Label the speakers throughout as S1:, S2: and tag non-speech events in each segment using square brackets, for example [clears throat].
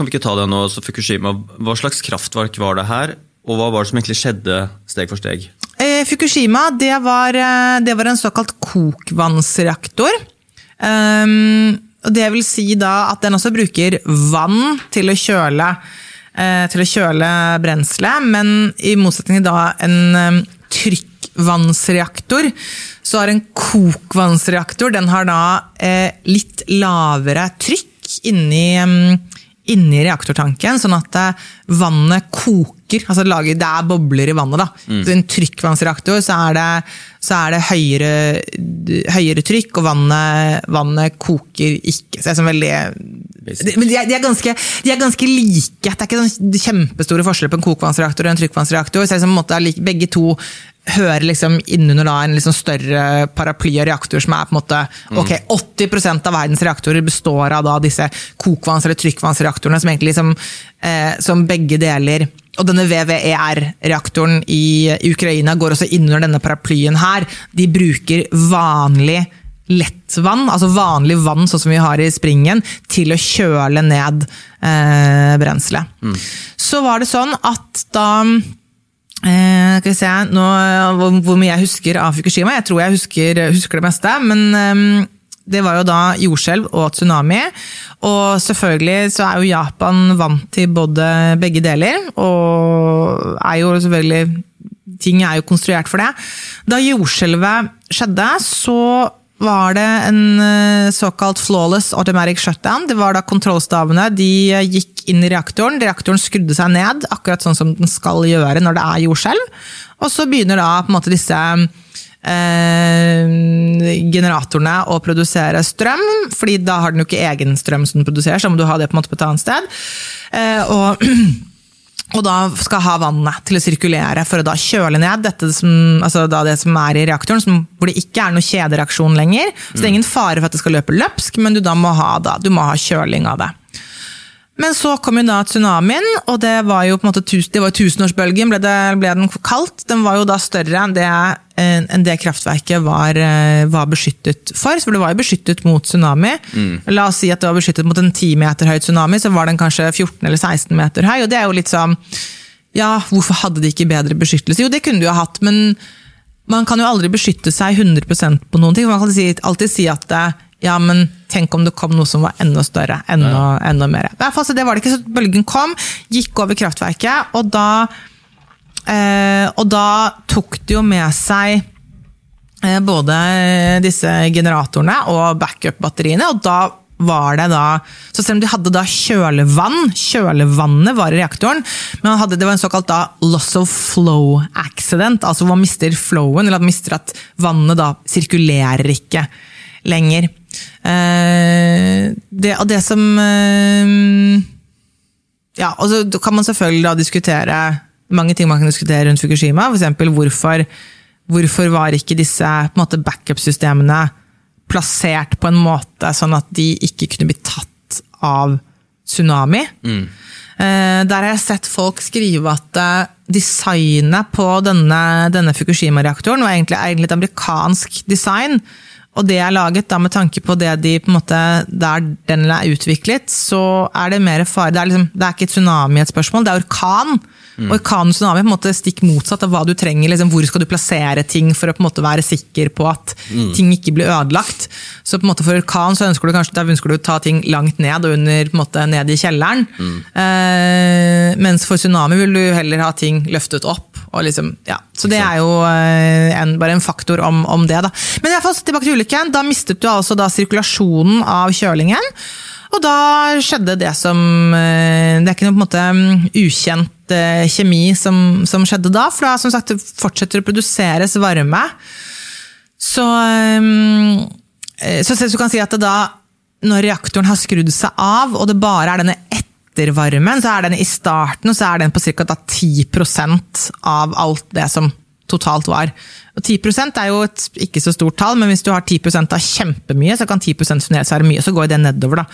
S1: kan vi ikke ta det nå, så Fukushima, Hva slags kraftverk var det her, og hva var det som egentlig skjedde steg for steg?
S2: Eh, Fukushima det var, eh, det var, en såkalt kokvannsreaktor. Um, det vil si da at den også bruker vann til å kjøle, eh, kjøle brenselet, men i motsetning til da en um, trykkvannsreaktor, så har en kokvannsreaktor den har da eh, litt lavere trykk inni um, inni reaktortanken, sånn at eh, vannet koker. altså Det er bobler i vannet. da. Mm. Så I en trykkvannsreaktor så er det, så er det høyere, høyere, trykk, og vannet, vannet koker ikke. Så det er sånn veldig de, de, er ganske, de, er ganske, like. Det er ikke sånn kjempestore forskjeller på en kokvannsreaktor og en trykkvannsreaktor. så det er sånn, måte, Begge to hører liksom innunder en liksom større paraply av reaktorer som er på en måte ok, 80% av verdens reaktorer består av da disse kokvanns- eller trykkvannsreaktorene, som egentlig liksom, eh, som begge deler og denne VVER-reaktoren i, i Ukraina går også innunder denne paraplyen her. De bruker vanlig lettvann, altså vanlig vann sånn som vi har i springen, til å kjøle ned eh, brenselet. Mm. Så var det sånn at da Eh, skal vi se nå, hvor, hvor, mye jeg husker av Fukushima. Jeg tror jeg husker, husker det meste. Men eh, det var jo da jordskjelv og tsunami. Og selvfølgelig så er jo Japan vant til både begge deler. Og er jo selvfølgelig Ting er jo konstruert for det. Da jordskjelvet skjedde, så var det en eh, såkalt flawless automatic shutdown. Det var da kontrollstavene de gikk inn i reaktoren. Reaktoren skrudde seg ned, akkurat sånn som den skal gjøre når det er jordskjelv. Og så begynner da på en måte disse eh, generatorene å produsere strøm, fordi da har den jo ikke egen strøm som den produserer, så må du ha det på på et annet sted. Eh, og [clears throat] og da skal ha vannet til å sirkulere for å da kjøle ned dette som, altså det som er i reaktoren, som, hvor det ikke er noe kjedereaksjon lenger. Så det er ingen fare for at det skal løpe løpsk, men du må ha, da, du må ha kjøling av det. Men så kom jo da tsunamien, og det var jo på en måte det var tusenårsbølgen, ble, det, ble den kalt. Den var jo da større enn det, enn det kraftverket var, eh, var, beskyttet for. For det var jo beskyttet mot tsunami. Mm. La oss si at det var beskyttet mot en 10 meter høy tsunami, så var den kanskje 14 eller 16 meter høy. Og det er jo litt sånn Ja, hvorfor hadde de ikke bedre beskyttelse? Jo, det kunne de jo hatt, men man kan jo aldri beskytte seg 100% på noen ting. Man kan alltid si at ja, men tenk om det kom noe som var enda større. Enda, ja. enda mer. I hvert fall, så det var det ikke, så Bølgen kom, gikk over kraftverket, og da, eh, og da tok det jo med seg eh, både disse generatorene og backup-batteriene, og da var det da Så selv om de hadde da kjølevann, kjølevannet var i reaktoren, men hadde, det var en såkalt da loss of flow accident, altså man mister flowen, eller at man mister at vannet da sirkulerer ikke lenger. Eh, det, og det som eh, Ja, og så kan man selvfølgelig da diskutere mange ting man kan diskutere rundt Fukushima. F.eks. Hvorfor, hvorfor var ikke disse backup-systemene plassert på en måte sånn at de ikke kunne bli tatt av tsunami? Mm. Eh, der har jeg sett folk skrive at designet på denne, denne Fukushima-reaktoren var egentlig, egentlig et amerikansk design og det er laget da med tanke på det de på en måte, der den er utviklet, så er det mer fare. Det er, liksom, det er ikke tsunami et spørsmål, det er orkan. Mm. Orkan og tsunami er på en måte stikk motsatt av hva du trenger. Liksom, hvor skal du plassere ting for å på en måte være sikker på at mm. ting ikke blir ødelagt. Så på en måte for orkan så ønsker du kanskje ønsker du å ta ting langt ned og under, på en måte ned i kjelleren. Mm. Eh, mens for tsunami vil du heller ha ting løftet opp. Liksom, ja. Så det er jo eh, en, bare en faktor om, om det. Da. Men i hvert fall, tilbake til ulykken. Da mistet du altså da sirkulasjonen av kjølingen. Og da skjedde det som eh, Det er ikke noe på en måte mm, ukjent eh, kjemi som, som skjedde da, for da som sagt, det fortsetter å produseres varme. Så, så, så du kan si at det da, når reaktoren har skrudd seg av, og det bare er denne ettervarmen, så er den i starten så er den på ca. 10% av alt det som totalt var. Og 10 er jo et ikke så stort tall, men hvis du har 10% av kjempemye, så kan 10% fremdeles være mye, så går det nedover. da.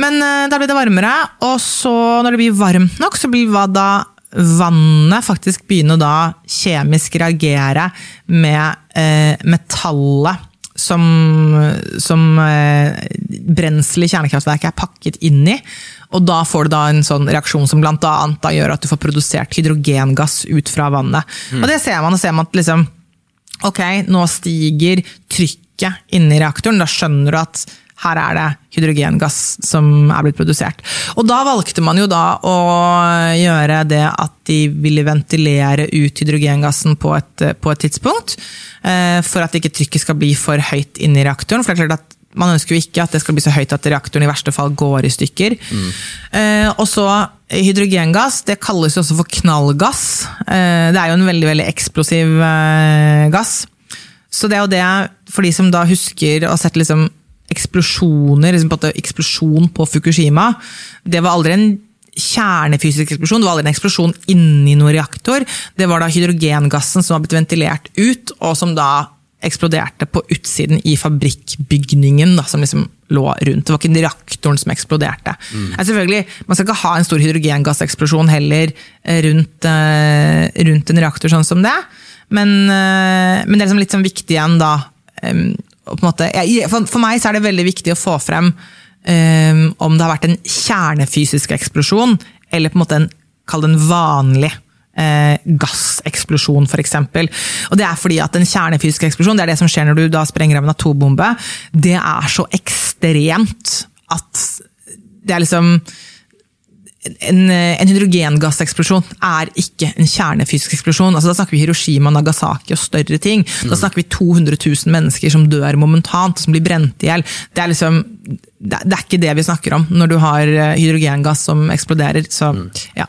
S2: Men uh, da blir det varmere, og så når det blir varmt nok, så blir da vannet faktisk begynne å da kjemisk reagere med uh, metallet som, som eh, brensel i kjernekraftverket er pakket inn i. Og da får du da en sånn reaksjon som blant annet da gjør at du får produsert hydrogengass ut fra vannet. Og det ser man, og ser man at liksom, ok, nå stiger trykket inni reaktoren. Da skjønner du at her er det hydrogengass som er blitt produsert. Og da valgte man jo da å gjøre det at de ville ventilere ut hydrogengassen på et, på et tidspunkt, eh, for at ikke trykket skal bli for høyt inni reaktoren. For det er klart at man ønsker jo ikke at det skal bli så høyt at reaktoren i verste fall går i stykker. Mm. Og så hydrogengass, det kalles jo også for knallgass. Eh, det er jo en veldig, veldig eksplosiv eh, gass. Så det er jo det, for de som da husker og sett liksom eksplosjoner, liksom på eksplosjon på Fukushima. Det var aldri en kjernefysisk eksplosjon, det var aldri en eksplosjon inni noen reaktor. Det var da hydrogengassen som var blitt ventilert ut, og som da eksploderte på utsiden i fabrikkbygningen da, som liksom lå rundt. Det var ikke reaktoren som eksploderte. Mm. selvfølgelig, Man skal ikke ha en stor hydrogengasseksplosjon heller eh, rundt, uh, rundt, en reaktor sånn som det, men, uh, men det er liksom litt sånn viktig igjen da um, måte, jeg, for, for, meg så er det veldig viktig å få frem um, om det har vært en kjernefysisk eksplosjon, eller på en måte en, kall det en vanlig eh, gasseksplosjon, f.eks. Og det er fordi at en kjernefysisk eksplosjon, det er det som skjer når du da sprenger av en atombombe, det er så ekstremt at det er liksom en, en hydrogengasseksplosjon er ikke en kjernefysisk eksplosjon. Altså, da snakker vi Hiroshima, Nagasaki og større ting. Da snakker vi 200 000 mennesker som dør momentant, som blir brent i hjel. Det, liksom, det, det er ikke det vi snakker om når du har hydrogengass som eksploderer. Så, ja.